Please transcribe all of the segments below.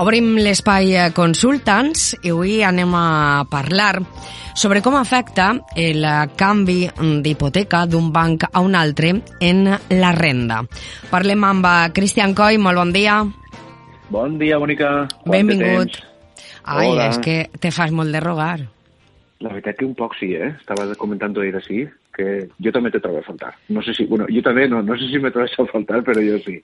Obrim l'espai consultants i avui anem a parlar sobre com afecta el canvi d'hipoteca d'un banc a un altre en la renda. Parlem amb Cristian Coy, molt bon dia. Bon dia, Mònica. Benvingut. Ai, Hola. és que te fas molt de rogar. La veritat que un poc sí, eh? Estava comentant ahir així, que jo també te trobo a faltar. No sé si, bueno, jo també no, no sé si me trobes a faltar, però jo sí.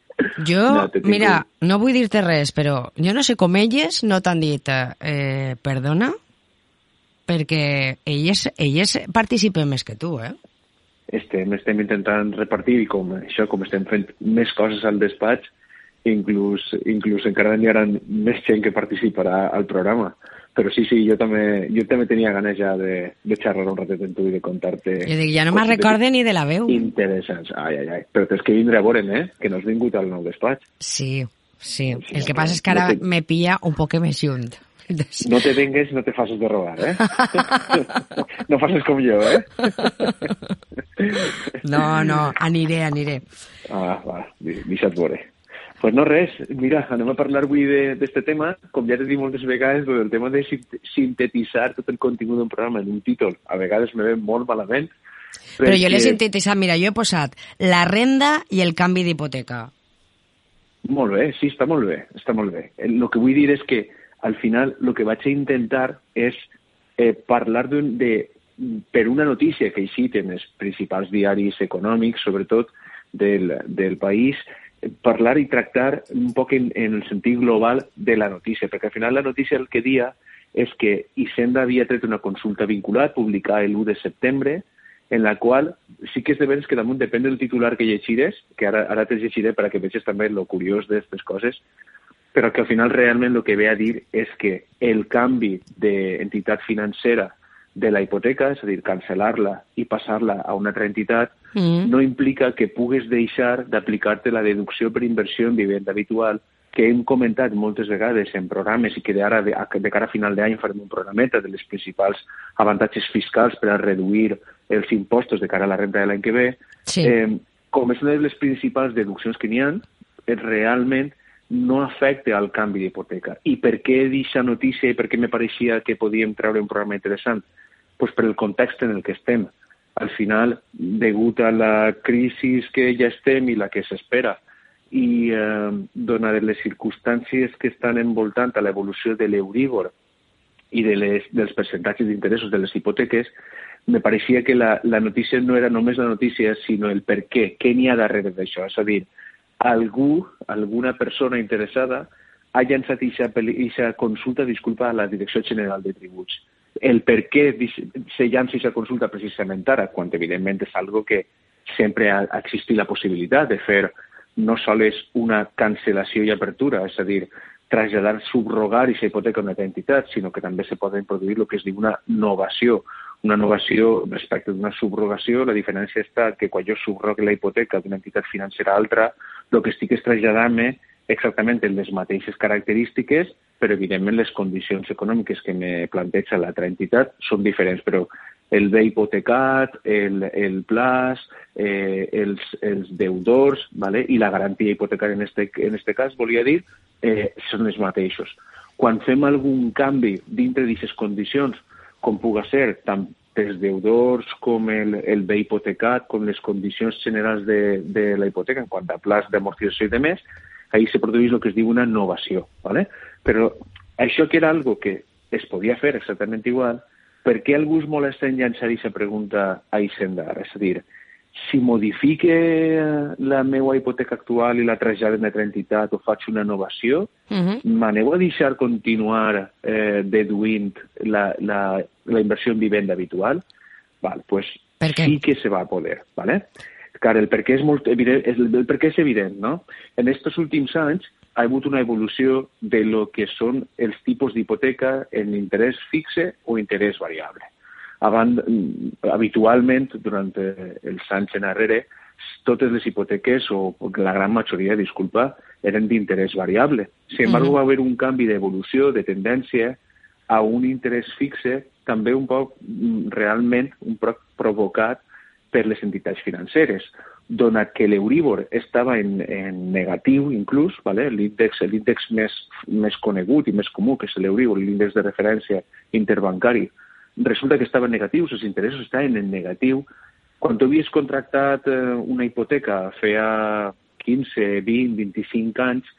Jo, no, mira, un... no vull dir-te res, però jo no sé com elles no t'han dit eh, perdona, perquè elles, elles participen més que tu, eh? Estem, estem intentant repartir i com això, com estem fent més coses al despatx, inclús, inclús encara n'hi haurà més gent que participarà al programa però sí, sí, jo també, jo també tenia ganes ja de, de xerrar un ratet amb tu i de contar-te... Jo dic, ja no me'n recorde ni de la veu. Interessants. Ai, ai, ai. Però tens que vindre a veure'm, eh? Que no has vingut al nou despatx. Sí, sí. El que passa és que ara no te... me pilla un poc més junt. No te vengues, no te facis de robar, eh? no facis com jo, eh? no, no, aniré, aniré. Ah, va, deixa't veure. Pues no res, mira, anem a parlar avui d'aquest tema, com ja t'he dit moltes vegades, el tema de sintetitzar tot el contingut d'un programa en un títol. A vegades me ve molt malament. Però perquè... jo l'he sintetitzat, mira, jo he posat la renda i el canvi d'hipoteca. Molt bé, sí, està molt bé, està molt bé. El que vull dir és que al final el que vaig a intentar és eh, parlar de, per una notícia que he eixit en els principals diaris econòmics, sobretot del, del país, parlar i tractar un poc en, en el sentit global de la notícia, perquè al final la notícia el que dia és que Hisenda havia tret una consulta vinculat, publicada l'1 de setembre, en la qual sí que és de veres que damunt depèn del titular que llegires, que ara, ara te llegiré perquè veges també el curiós d'aquestes coses, però que al final realment el que ve a dir és que el canvi d'entitat financera de la hipoteca, és a dir, cancel·lar-la i passar-la a una altra entitat, mm. no implica que pugues deixar d'aplicar-te la deducció per inversió en vivenda habitual, que hem comentat moltes vegades en programes i que ara, de, de cara a final d'any farem un programeta de les principals avantatges fiscals per a reduir els impostos de cara a la renta de l'any que ve, sí. eh, com és una de les principals deduccions que n'hi ha, realment no afecta al canvi d'hipoteca. I per què d'aquesta notícia i per què me pareixia que podíem treure un programa interessant? Pues per el context en el que estem. Al final, degut a la crisi que ja estem i la que s'espera, i eh, donades les circumstàncies que estan envoltant a l'evolució de l'Euríbor i de les, dels percentatges d'interessos de les hipoteques, me pareixia que la, la notícia no era només la notícia, sinó el per què, què n'hi ha darrere d'això. És a dir, algú, alguna persona interessada ha llançat aquesta consulta, disculpa, a la Direcció General de Tributs el per què se llança aquesta consulta precisament ara, quan evidentment és algo que sempre ha existit la possibilitat de fer no sols una cancel·lació i apertura, és a dir, traslladar, subrogar aquesta hipoteca a una entitat, sinó que també se poden produir el que es diu una novació. Una novació respecte d'una subrogació, la diferència està que quan jo subrogo la hipoteca d'una entitat financera a altra, el que estic és traslladant-me exactament en les mateixes característiques, però evidentment les condicions econòmiques que me planteja l'altra entitat són diferents, però el bé hipotecat, el, el plaç, eh, els, els deudors vale? i la garantia hipotecària en este, en este cas, volia dir, eh, són els mateixos. Quan fem algun canvi dintre d'aquestes condicions, com puga ser tant pels deudors com el, el bé hipotecat, com les condicions generals de, de la hipoteca en quant a plaç d'amortització i de més, ahí se produeix el que es diu una innovació. ¿vale? Però això que era algo que es podia fer exactament igual, per què algú es molesta en llançar aquesta pregunta a Hisenda? És a dir, si modifique la meva hipoteca actual i la trasllada en altra entitat o faig una innovació, uh -huh. m'aneu a deixar continuar eh, deduint la, la, la inversió en vivenda habitual? Val, pues sí que se va a poder. ¿vale? Clar, el per què és molt evident, el, el per què és evident, no? En aquests últims anys ha hagut una evolució de lo que són els tipus d'hipoteca en interès fixe o interès variable. Abans, habitualment, durant els anys enrere, totes les hipoteques, o la gran majoria, disculpa, eren d'interès variable. Sin embargo, va haver un canvi d'evolució, de tendència, a un interès fixe, també un poc realment un poc provocat per les entitats financeres. donat que l'Euríbor estava en, en negatiu inclús, vale? l'índex més, més conegut i més comú, que és l'Euríbor, l'índex de referència interbancari, resulta que estava en negatiu, els interessos estaven en negatiu. Quan tu havies contractat eh, una hipoteca feia 15, 20, 25 anys,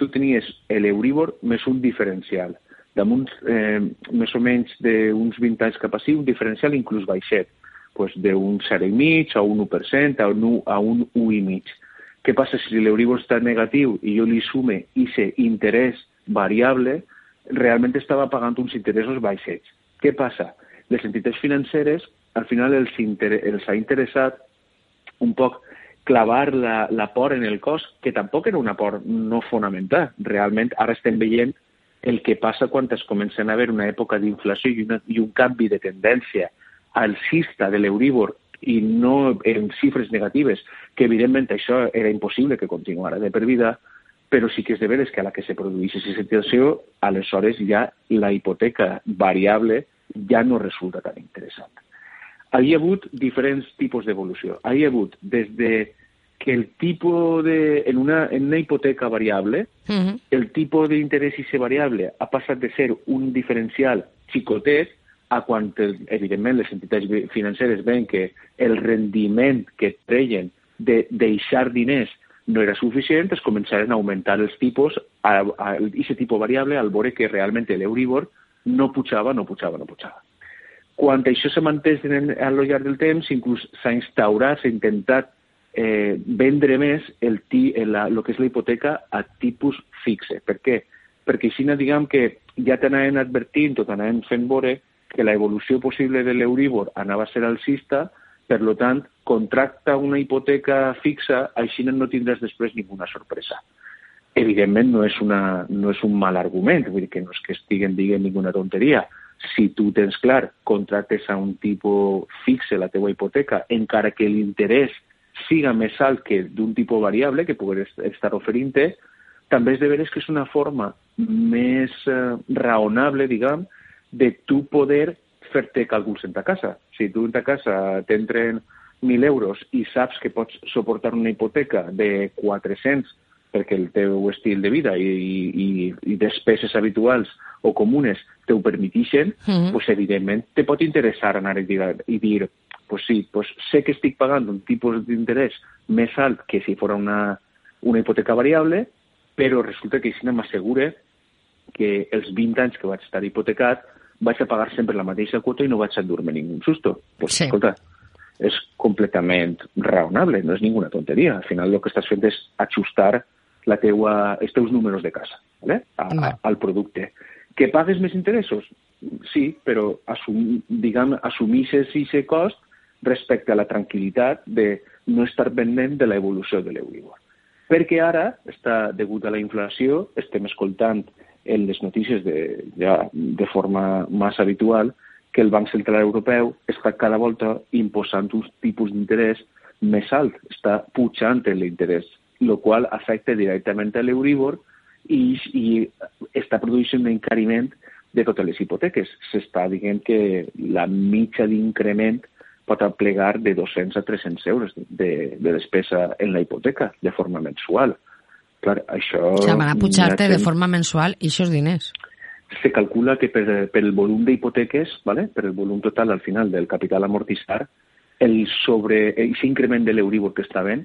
tu tenies l'Euríbor més un diferencial. Damunt, eh, més o menys d'uns 20 anys cap a un diferencial inclús baixet pues, d'un 0,5 a un 1%, a un, a un 1,5. Què passa si l'Euribor està negatiu i jo li sume aquest interès variable, realment estava pagant uns interessos baixets. Què passa? Les entitats financeres, al final els, inter els ha interessat un poc clavar la, la por en el cos, que tampoc era una por no fonamental. Realment, ara estem veient el que passa quan es comencen a haver una època d'inflació i, una, i un canvi de tendència alcista de l'Euríbor i no en xifres negatives, que evidentment això era impossible que continuara de per vida, però sí que és de veres que a la que se produeix aquesta situació, aleshores ja la hipoteca variable ja no resulta tan interessant. Hi ha hagut diferents tipus d'evolució. Hi ha hagut des de que el tipus de... En una, en una hipoteca variable, uh -huh. el tipus d'interès i variable ha passat de ser un diferencial xicotet a quan, evidentment, les entitats financeres ven que el rendiment que treien de deixar diners no era suficient, es començaren a augmentar els tipus, a, a, a tipus variable, al veure que realment l'Euribor no pujava, no pujava, no pujava. Quan això s'ha mantès a lo llarg del temps, inclús s'ha instaurat, s'ha intentat eh, vendre més el, el, el que és la hipoteca a tipus fixe. Per què? Perquè així, diguem que ja t'anaven advertint o t'anaven fent veure que la evolució possible de l'Euríbor anava a ser alcista, per lo tant, contracta una hipoteca fixa, així no tindràs després ninguna sorpresa. Evidentment no és, una, no és un mal argument, vull dir que no és que estiguen dient ninguna tonteria. Si tu tens clar, contractes a un tipus fixe la teua hipoteca, encara que l'interès siga més alt que d'un tipus variable que pugui estar oferint-te, també és de veres que és una forma més eh, raonable, diguem, de tu poder fer-te càlculs en ta casa. Si tu en ta casa t'entren 1.000 euros i saps que pots suportar una hipoteca de 400 perquè el teu estil de vida i, i, i despeses habituals o comunes te ho permetixen, mm -hmm. pues, evidentment te pot interessar anar i dir, i dir pues sí, pues sé que estic pagant un tipus d'interès més alt que si fos una, una hipoteca variable, però resulta que així m'assegure que els 20 anys que vaig estar hipotecat vaig a pagar sempre la mateixa quota i no vaig a endur-me ningú susto. Pues, sí. escolta, és completament raonable, no és ninguna tonteria. Al final el que estàs fent és ajustar la teua, els teus números de casa ¿vale? a, a, al producte. Que pagues més interessos? Sí, però assum, diguem, assumixes aquest cost respecte a la tranquil·litat de no estar pendent de l'evolució de l'Euribor. Perquè ara, està degut a la inflació, estem escoltant en les notícies de, ja de forma massa habitual que el Banc Central Europeu està cada volta imposant uns tipus d'interès més alt, està pujant l'interès, el qual afecta directament a l'Euríbor i, i està produint un encariment de totes les hipoteques. S'està dient que la mitja d'increment pot aplegar de 200 a 300 euros de, de despesa en la hipoteca de forma mensual. Clar, això... O sigui, van a pujar-te de forma mensual i aquests diners. Se calcula que per, per el volum d'hipoteques, ¿vale? per el volum total al final del capital amortitzar, el sobre, aquest increment de l'Euríbor que està vent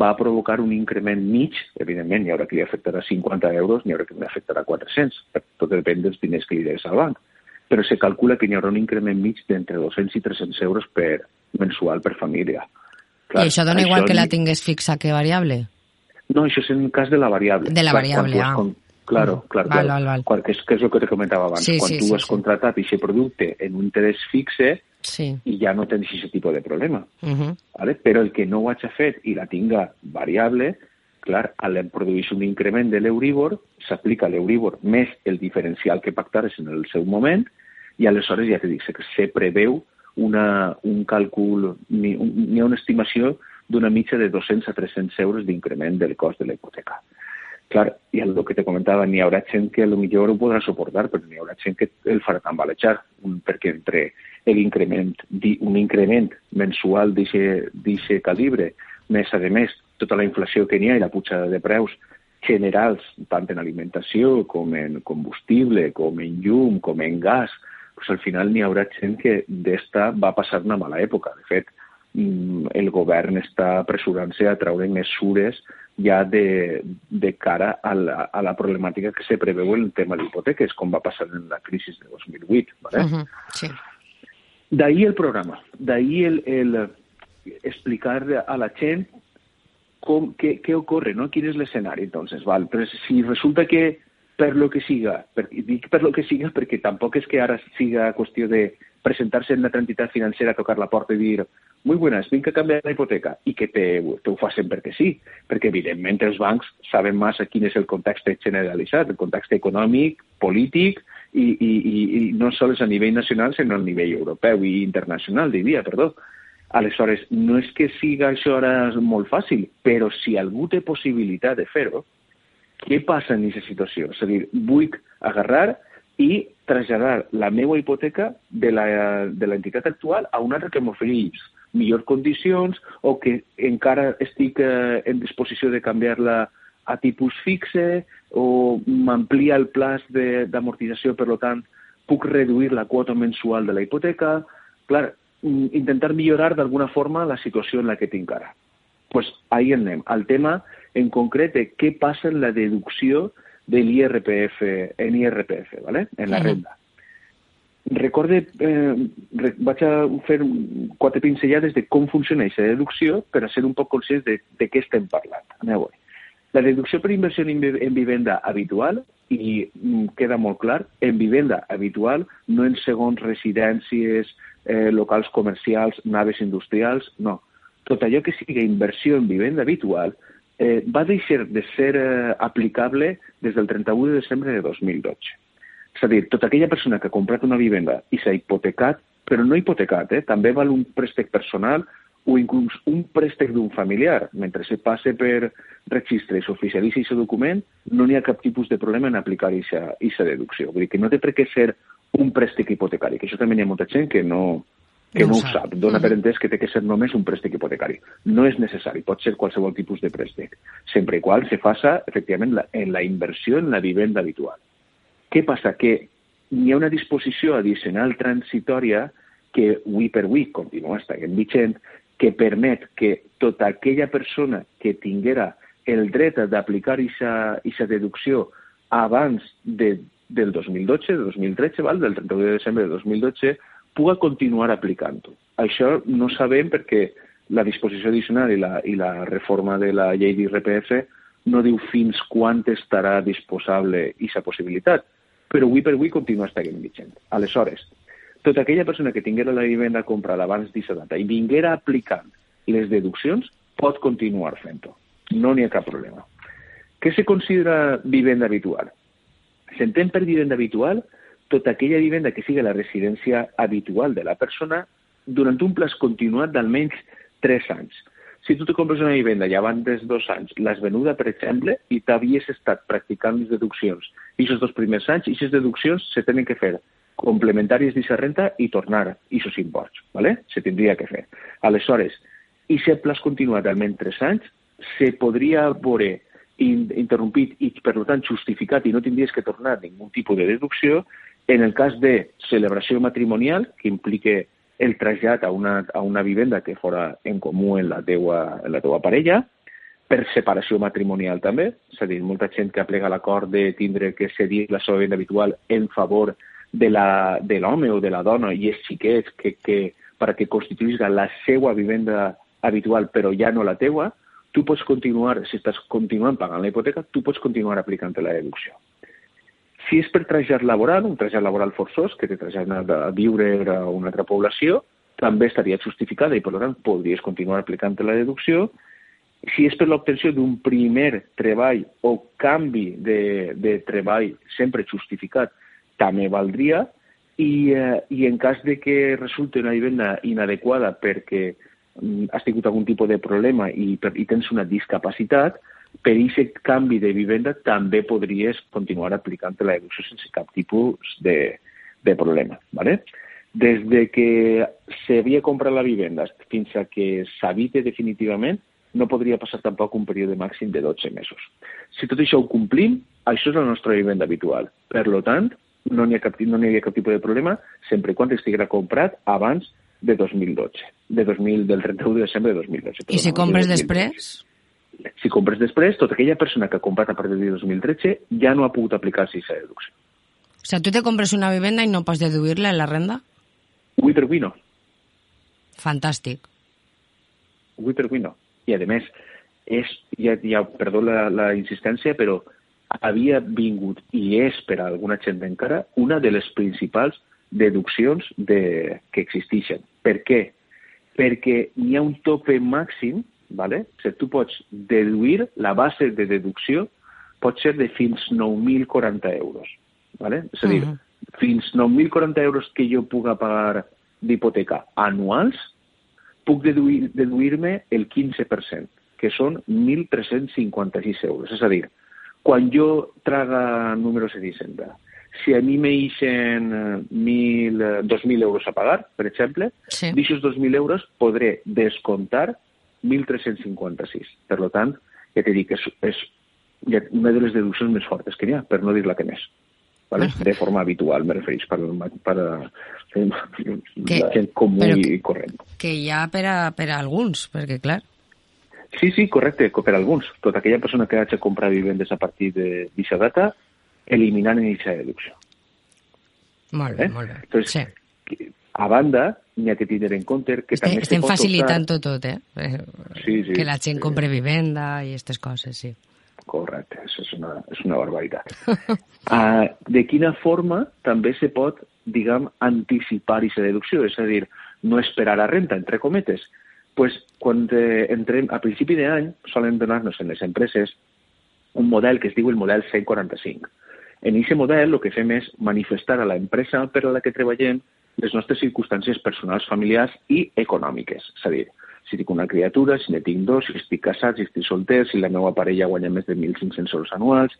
va provocar un increment mig, evidentment, hi haurà qui li afectarà 50 euros, n'hi haurà qui li afectarà 400, tot depèn dels diners que li des al banc. Però se calcula que hi haurà un increment mig d'entre 200 i 300 euros per mensual per família. Clar, I això dona això igual que la tingués fixa que variable? No, això és en cas de la variable. De la variable, quan, quan ah. Claro, claro. Val, val, val. Quan, que, és, que és el que te comentava abans. Sí, quan sí, tu sí, has sí. contratat aquest producte en un interès fixe sí. i ja no tens aquest tipus de problema. Uh -huh. ¿vale? Però el que no ho hagi fet i la tinga variable, clar, al produir un increment de l'Euríbor, s'aplica l'Euríbor més el diferencial que pactares en el seu moment i aleshores ja te dic se preveu una, un càlcul, n'hi ha una estimació d'una mitja de 200 a 300 euros d'increment del cost de la hipoteca. Clar, i el que te comentava, n'hi haurà gent que millor ho podrà suportar, però n'hi haurà gent que el farà tambalejar, perquè entre l'increment, un increment mensual d'aquest calibre, més a més, tota la inflació que n'hi ha i la pujada de preus generals, tant en alimentació com en combustible, com en llum, com en gas, pues al final n'hi haurà gent que d'esta va passar una mala època. De fet, el govern està apressurant-se a treure mesures ja de, de cara a la, a la problemàtica que se preveu en el tema d'hipoteques, com va passar en la crisi de 2008. ¿vale? Uh -huh, sí. D'ahir el programa, d'ahir el, el explicar a la gent com, què, què ocorre, no? quin és l'escenari, entonces, val? Però si resulta que per lo que siga, per, dic per lo que siga perquè tampoc és que ara siga qüestió de presentar-se en una entitat financera, tocar la porta i dir muy buenas, vinc a canviar la hipoteca i que te, te ho facin perquè sí, perquè evidentment els bancs saben massa quin és el context generalitzat, el context econòmic, polític i, i, i, i no sols a nivell nacional, sinó a nivell europeu i internacional, diria, perdó. Aleshores, no és que siga això ara molt fàcil, però si algú té possibilitat de fer-ho, què passa en aquesta situació? És a dir, vull agarrar i traslladar la meva hipoteca de l'entitat actual a una altra que m'ofereix millors condicions o que encara estic eh, en disposició de canviar-la a tipus fixe o m'amplia el plaç d'amortització, per tant, puc reduir la quota mensual de la hipoteca. Clar, Mm, intentar millorar d'alguna forma la situació en la que tinc ara. pues ahí anem. El tema en concret de què passa en la deducció de l'IRPF, en IRPF, ¿vale? en la uh -huh. renda. Recorde, eh, vaig a fer quatre pinzellades de com funciona aquesta deducció per a ser un poc conscients de, de què estem parlant. Aneu -hi. La deducció per inversió en vivenda habitual, i mm, queda molt clar, en vivenda habitual, no en segons residències, eh, locals comercials, naves industrials, no. Tot allò que sigui inversió en vivenda habitual eh, va deixar de ser eh, aplicable des del 31 de desembre de 2012. És a dir, tota aquella persona que ha comprat una vivenda i s'ha hipotecat, però no hipotecat, eh, també val un préstec personal o inclús un préstec d'un familiar, mentre se passe per registre i s'oficialitza aquest document, no n'hi ha cap tipus de problema en aplicar aquesta deducció. Vull dir que no té per què ser un préstec hipotecari, que això també hi ha molta gent que no, que no, no ho sap. Dona mm. per entès que té que ser només un préstec hipotecari. No és necessari, pot ser qualsevol tipus de préstec, sempre i qual se faça, efectivament, la, en la inversió en la vivenda habitual. Què passa? Que hi ha una disposició addicional transitòria que avui per avui continua estant vigent, que permet que tota aquella persona que tinguera el dret d'aplicar aquesta deducció abans de del 2012, de 2013, val? del 31 de desembre de 2012, puga continuar aplicant-ho. Això no sabem perquè la disposició addicional i la, i la reforma de la llei d'IRPF no diu fins quan estarà disposable aquesta possibilitat, però avui per avui continua estant vigent. Aleshores, tota aquella persona que tinguera la vivenda comprada abans d'aquesta data i vinguera aplicant les deduccions pot continuar fent-ho. No n'hi ha cap problema. Què se considera vivenda habitual? S'entén per vivenda habitual tota aquella vivenda que siga la residència habitual de la persona durant un plaç continuat d'almenys 3 anys. Si tu te compres una vivenda i abans dels dos anys l'has venuda, per exemple, i t'havies estat practicant les deduccions i aquests dos primers anys, i aquestes deduccions se tenen que fer complementàries d'aquesta renta i tornar aquests imports, ¿vale? se tindria que fer. Aleshores, i si el plaç continuat almenys 3 anys, se podria veure interrompit i, per tant, justificat i no tindries que tornar ningú tipus de deducció en el cas de celebració matrimonial, que implique el trasllat a una, a una vivenda que fora en comú en la teua, en la teua parella, per separació matrimonial també, és a dir, molta gent que aplega l'acord de tindre que cedir la seva vivenda habitual en favor de l'home o de la dona i els xiquets que, que, per que constituïsca la seva vivenda habitual però ja no la teua, tu pots continuar, si estàs continuant pagant la hipoteca, tu pots continuar aplicant la deducció. Si és per trasllat laboral, un trasllat laboral forçós, que te traslladen a viure a una altra població, també estaria justificada i, per tant, podries continuar aplicant la deducció. Si és per l'obtenció d'un primer treball o canvi de, de treball sempre justificat, també valdria. I, eh, I en cas de que resulti una vivenda inadequada perquè Mm, has tingut algun tipus de problema i, i tens una discapacitat, per aquest canvi de vivenda també podries continuar aplicant la deducció sense cap tipus de, de problema. ¿vale? Des de que s'havia comprat la vivenda fins a que s'habite definitivament, no podria passar tampoc un període màxim de 12 mesos. Si tot això ho complim, això és la nostra vivenda habitual. Per lo tant, no n'hi ha, cap, no hi ha cap tipus de problema sempre quan estiguera comprat abans de 2012, de 2000, del 31 de desembre de 2012. I si compres de després? Si compres després, tota aquella persona que ha comprat a partir de 2013 ja no ha pogut aplicar-se aquesta deducció. O sea, tu te compres una vivenda i no pots deduir-la en la renda? Avui per avui no. Fantàstic. Avui per avui no. I, a més, és, ja, ja perdó la, la insistència, però havia vingut i és per a alguna gent encara una de les principals deduccions de, que existeixen. Per què? Perquè hi ha un tope màxim, ¿vale? o sigui, tu pots deduir, la base de deducció pot ser de fins 9.040 euros. ¿vale? És a dir, uh -huh. fins 9.040 euros que jo puga pagar d'hipoteca anuals, puc deduir-me deduir el 15%, que són 1.356 euros. És a dir, quan jo traga números de d'Hisenda, si a mi me eixen 2.000 eh, euros a pagar, per exemple, sí. d'aixòs 2.000 euros podré descomptar 1.356. Per tant, ja t'he dit que és, és una de les deduccions més fortes que n'hi ha, per no dir la que més. ¿vale? Ah. de forma habitual, me refereix, per, per que, la gent comú i corrent. Que hi ha per a, per a alguns, perquè clar... Sí, sí, correcte, per a alguns. Tota aquella persona que hagi comprat vivendes a partir d'aquesta data, eliminant aquesta deducció. Molt bé, eh? molt bé. Entonces, sí. a banda, n'hi ha que tindre en compte que Estem, també estem facilitant tot, tot, eh? Sí, sí. Que la gent compre vivenda i aquestes coses, sí. Correcte, això és una, és una barbaritat. uh, de quina forma també se pot, diguem, anticipar aquesta deducció? És a dir, no esperar a renta, entre cometes. pues, quan eh, entrem a principi d'any solen donar-nos en les empreses un model que es diu el model 145. En aquest model el que fem és manifestar a l'empresa per a la que treballem les nostres circumstàncies personals, familiars i econòmiques. És a dir, si tinc una criatura, si ne tinc dos, si estic casat, si estic solter, si la meva parella guanya més de 1.500 euros anuals,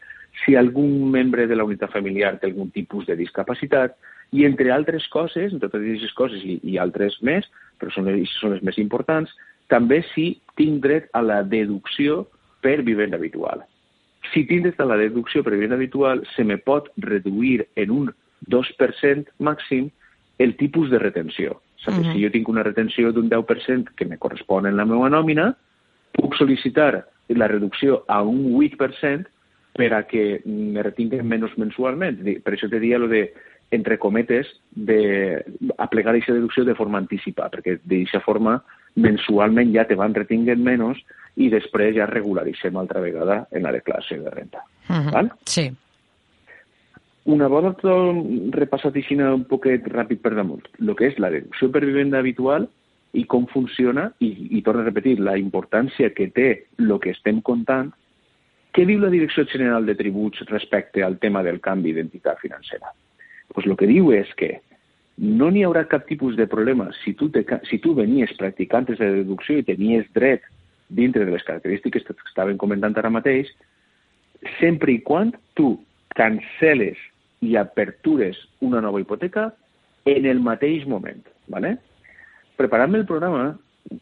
si algun membre de la unitat familiar té algun tipus de discapacitat, i entre altres coses, entre totes aquestes coses i, i altres més, però són, són les més importants, també si tinc dret a la deducció per vivenda habitual. Si tinc dret a la deducció per vivenda habitual, se me pot reduir en un 2% màxim el tipus de retenció. Uh -huh. Si jo tinc una retenció d'un 10% que me correspon en la meva nòmina, puc sol·licitar la reducció a un 8% per a que me retinguen menys mensualment. Per això te dia lo de entre cometes, de aplegar aquesta deducció de forma anticipada, perquè d'aquesta forma mensualment ja te van retinguen menys i després ja regularitzem altra vegada en la declaració de renta. Uh -huh. Val? Sí. Una volta repassat així un poquet ràpid per damunt, el que és la deducció per vivenda habitual i com funciona, i, i torno a repetir, la importància que té el que estem contant, què diu la Direcció General de Tributs respecte al tema del canvi d'entitat financera? Pues el que diu és que no n'hi haurà cap tipus de problema si tu, te, si tu venies practicant de deducció i tenies dret dintre de les característiques que estaven comentant ara mateix, sempre i quan tu canceles i apertures una nova hipoteca en el mateix moment. ¿vale? Preparant-me el programa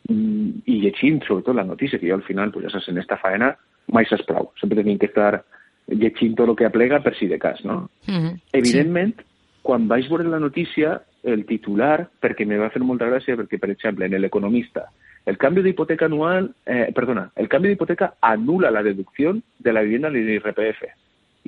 mm, i llegint sobretot la notícia, que jo al final, pues, ja saps, en esta faena mai saps prou. Sempre tenim que estar llegint tot el que aplega per si de cas, no? Mm -hmm. Evidentment, sí. quan vaig veure la notícia, el titular, perquè me va fer molta gràcia, perquè, per exemple, en l'Economista, el canvi d'hipoteca anual, eh, perdona, el canvi d'hipoteca anula la deducció de la vivienda del IRPF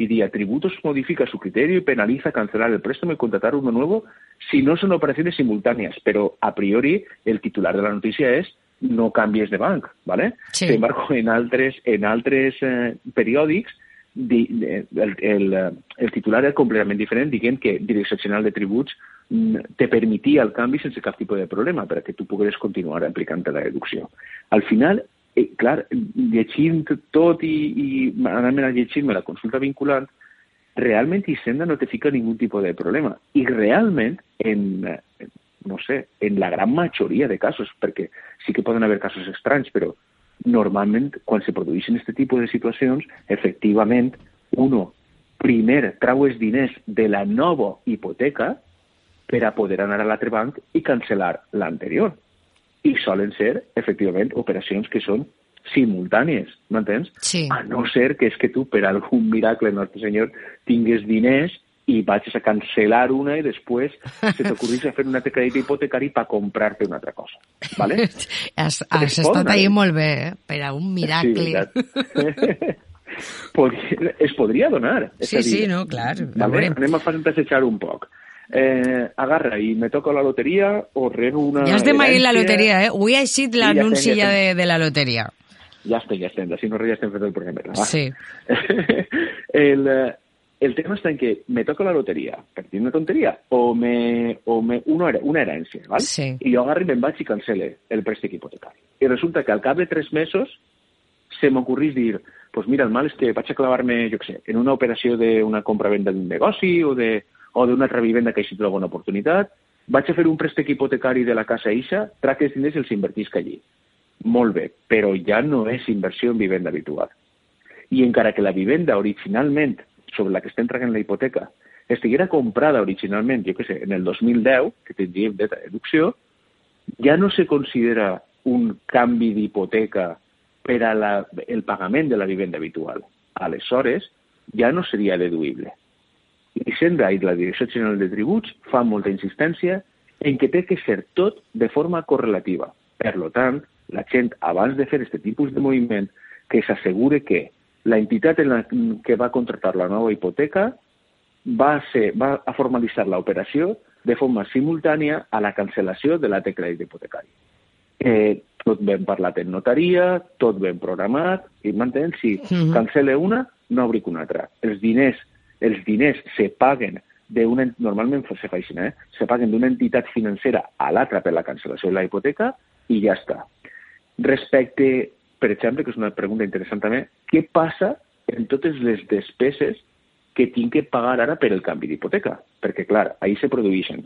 y de atributos modifica su criterio y penaliza cancelar el préstamo y contratar uno nuevo si no son operaciones simultáneas. Pero a priori el titular de la noticia es no canvies de banc, ¿vale? Sí. Sin embargo, en altres, en altres eh, periòdics di, de, el, el, el titular era completament diferent, dient que Direcció General de Tributs mm, te permetia el canvi sense cap tipus de problema perquè tu pogués continuar aplicant la deducció. Al final, eh, clar, llegint tot i, i anant a llegir-me la consulta vinculant, realment Hisenda no te fica ningú tipus de problema. I realment, en, no sé, en la gran majoria de casos, perquè sí que poden haver casos estranys, però normalment quan se produeixen aquest tipus de situacions, efectivament, uno primer trau els diners de la nova hipoteca per a poder anar a l'altre banc i cancel·lar l'anterior i solen ser, efectivament, operacions que són simultànies, m'entens? Sí. A no ser que és que tu, per algun miracle, Nostre Senyor, tingues diners i vagis a cancel·lar una i després se t'ocorrís a fer un altre crèdit hipotecari per comprar-te una altra cosa. ¿vale? has, has estat ahí molt bé, eh? per a un miracle. Sí, Podria, es podria donar. És Sí, a dir, sí, no, clar. A Vale? veure. Anem a fantasejar un poc. Eh, agarra i me toca la loteria o rebo una... Ja estem en la loteria, eh? Avui ha eixit Sí, ja l'anunci estem, ja de, de la loteria. Ja estem, ja estem. Si no res, ja estem fent el programa. Va. Sí. el, eh, el tema està en que me toca la loteria, per dir una tonteria, o me, o me una, una herència, val? Sí. i jo agarro i me'n vaig i cancele el préstec hipotecari. I resulta que al cap de tres mesos se m'ocorrís dir, pues mira, el mal és que vaig a clavar-me, jo què sé, en una operació d'una compra-venda d'un negoci o de o d'una altra vivenda que així trobo una oportunitat, vaig a fer un préstec hipotecari de la casa Ixa, trac els diners els invertisc allí. Molt bé, però ja no és inversió en vivenda habitual. I encara que la vivenda originalment sobre la que estem tragant la hipoteca estiguera comprada originalment, jo què sé, en el 2010, que tindríem de deducció, ja no se considera un canvi d'hipoteca per a la, el pagament de la vivenda habitual. Aleshores, ja no seria deduïble. Hisenda i la Direcció General de Tributs fa molta insistència en que té que ser tot de forma correlativa. Per lo tant, la gent, abans de fer aquest tipus de moviment, que s'assegure que la entitat en la que va contractar la nova hipoteca va, ser, va a formalitzar l'operació de forma simultània a la cancel·lació de l'altre crèdit hipotecari. Eh, tot ben parlat en notaria, tot ben programat, i m'entens? Si Mhm. cancele una, no obric una altra. Els diners, els diners se paguen d'una, normalment se fa així, eh? se paguen d'una entitat financera a l'altra per la cancel·lació de la hipoteca i ja està. Respecte, per exemple, que és una pregunta interessant també, què passa en totes les despeses que tinc que pagar ara per el canvi d'hipoteca? Perquè, clar, ahir se produeixen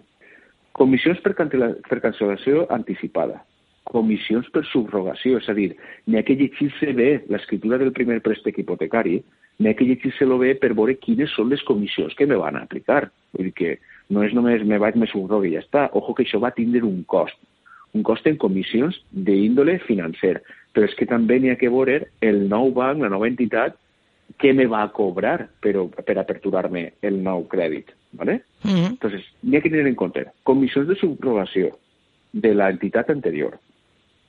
comissions per, per cancel·lació anticipada, comissions per subrogació, és a dir, n'hi ha que llegir-se bé l'escriptura del primer préstec hipotecari, n'hi ha que llegir-se-lo bé per veure quines són les comissions que me van a aplicar. Vull dir que no és només me vaig, me subrogue i ja està. Ojo que això va tindre un cost, un cost en comissions d'índole financer, però és que també n'hi ha que veure el nou banc, la nova entitat, què me va a cobrar per, per aperturar-me el nou crèdit. ¿vale? Mhm. Entonces, n'hi ha que tenir en compte comissions de subrogació de la entitat anterior,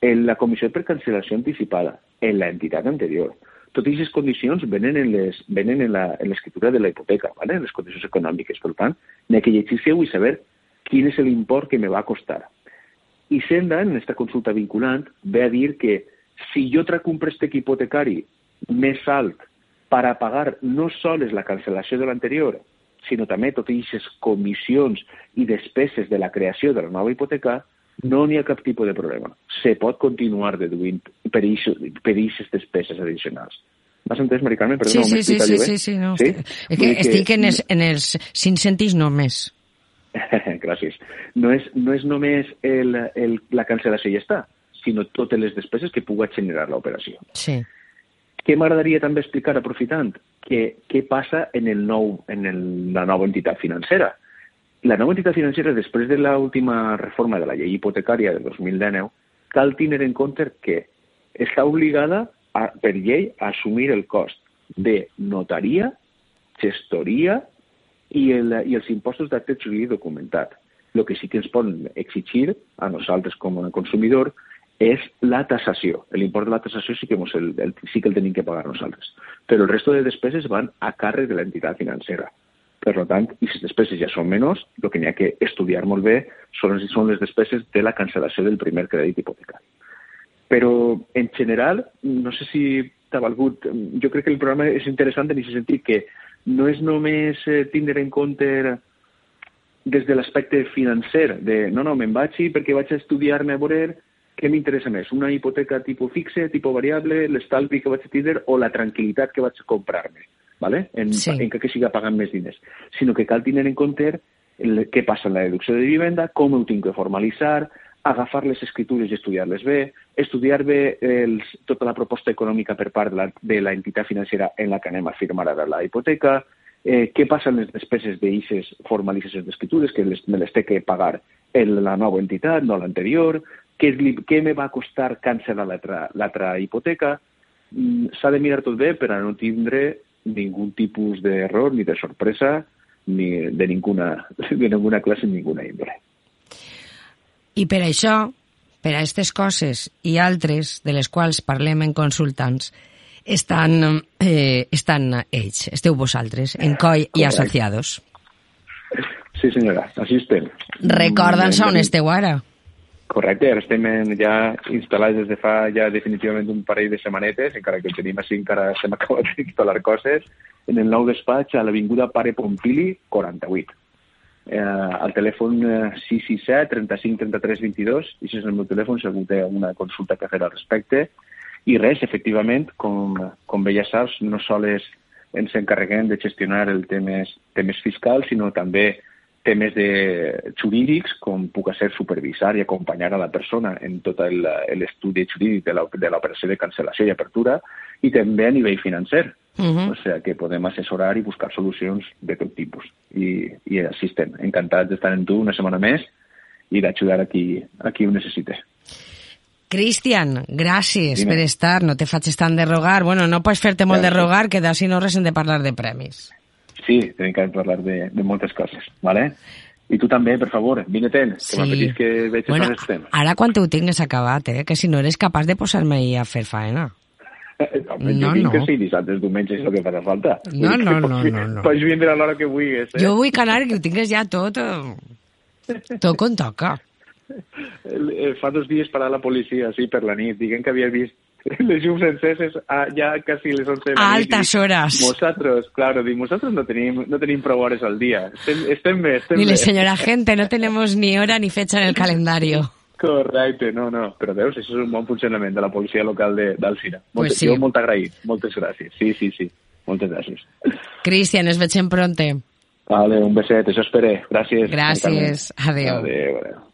en la comissió per cancel·lació anticipada, en la entitat anterior. Totes aquestes condicions venen en les- venen en l'escriptura de la hipoteca, ¿vale? en les condicions econòmiques. Per tant, n'hi ha que llegir-se-ho i saber quin és l'import que me va costar. I Senda, en aquesta consulta vinculant, ve a dir que si jo trac un préstec hipotecari més alt per a pagar no sols la cancel·lació de l'anterior, sinó també totes aquestes comissions i despeses de la creació de la nova hipoteca, no n'hi ha cap tipus de problema. Se pot continuar deduint per aquestes despeses addicionals. M'has entès, Mari Carmen? Sí, Perdona, sí, m'he sí, sí, jo bé? sí, sí, no. Sí? És que estic en els, en els cinc cèntims només. Gràcies. No és, no és només el, el, la cancel·lació i ja està, sinó totes les despeses que pugui generar l'operació. Sí. Què m'agradaria també explicar, aprofitant, que, què passa en, el nou, en el, la nova entitat financera. La nova entitat financera, després de l'última reforma de la llei hipotecària de 2019, cal tenir en compte que està obligada a, per llei a assumir el cost de notaria, gestoria i, el, i els impostos d'acte jurídic documentat. El que sí que ens poden exigir a nosaltres com a consumidor és la tassació. L'import de la tassació sí que, el, el, sí que el tenim que pagar nosaltres. Però el resto de despeses van a càrrec de l'entitat financera. Per tant, i les despeses ja són menors, el que n'hi ha que estudiar molt bé són, són les despeses de la cancel·lació del primer crèdit hipotecari. Però, en general, no sé si t'ha valgut... Jo crec que el programa és interessant en aquest sentit que no és només eh, tindre en compte des de l'aspecte financer, de no, no, me'n vaig perquè vaig a estudiar-me a veure què m'interessa més, una hipoteca tipus fixe, tipus variable, l'estalvi que vaig tindre o la tranquil·litat que vaig comprar-me, ¿vale? en, Sí. en que siga pagant més diners, sinó que cal tenir en compte el, què passa en la deducció de vivenda, com ho tinc que formalitzar, agafar les escritures i estudiar-les bé, estudiar bé els, tota la proposta econòmica per part de la, de la entitat financera en la que anem a firmar ara la hipoteca, eh, què passa amb les despeses d'eixes formalitzacions d'escritures, que les, me les té que pagar en la nova entitat, no l'anterior, què, què me va costar cancel·lar l'altra hipoteca, mm, s'ha de mirar tot bé per a no tindre ningú tipus d'error ni de sorpresa ni de ninguna, de ninguna classe ni ninguna índole. I per això, per a aquestes coses i altres de les quals parlem en consultants, estan, eh, estan ells, esteu vosaltres, en COI i associados. Sí, senyora, així estem. Recorda'ns on esteu ara. Correcte, ara estem ja instal·lats des de fa ja definitivament un parell de setmanetes, encara que tenim així encara estem acabant d'instal·lar coses, en el nou despatx a l'Avinguda Pare Pompili 48. Eh, al telèfon 667 35 33 22, i si és el meu telèfon, si algú té una consulta que fer al respecte. I res, efectivament, com, com bé ja saps, no sols ens encarreguem de gestionar el temes, temes fiscals, sinó també temes de jurídics, com puc ser supervisar i acompanyar a la persona en tot l'estudi jurídic de l'operació de cancel·lació i apertura, i també a nivell financer. Uh -huh. O sigui que podem assessorar i buscar solucions de tot tipus. I, i així estem. Encantats d'estar en tu una setmana més i d'ajudar a qui, a qui ho necessite. Cristian, gràcies Dime. per estar. No te faig tant de rogar. Bueno, no pots fer-te molt de rogar, que d'ací no res hem de parlar de premis. Sí, tenim que parlar de, de moltes coses, ¿vale? I tu també, per favor, vine-te'n, que sí. m'apetís que veig bueno, els temes. Ara quan ho tingues acabat, eh? que si no eres capaç de posar-me a fer faena. Home, no, jo vinc no. que sí, dissabtes, diumenges, el que farà falta. No, no, no, no, no. Pots vindre a l'hora que vulguis, eh? Jo vull que anar, que ho tingues ja tot, eh, tot com toca. Fa dos dies parar la policia, sí, per la nit, diguem que havia vist les llums enceses a, ja quasi les 11 de la nit. A altes hores. Nosaltres, claro, dic, nosaltres no tenim, no tenim prou hores al dia. Estem, estem bé, estem Dile, bé. señora gente, no tenemos ni hora ni fecha en el calendario. Correcte, no, no, però veus, això és un bon funcionament de la policia local d'Alcira. Pues sí. Jo molt agraït, moltes gràcies. Sí, sí, sí, moltes gràcies. Cristian, es veiem pronte. Vale, un beset, això esperé. Gràcies. Gràcies, adeu. Adeu, adeu.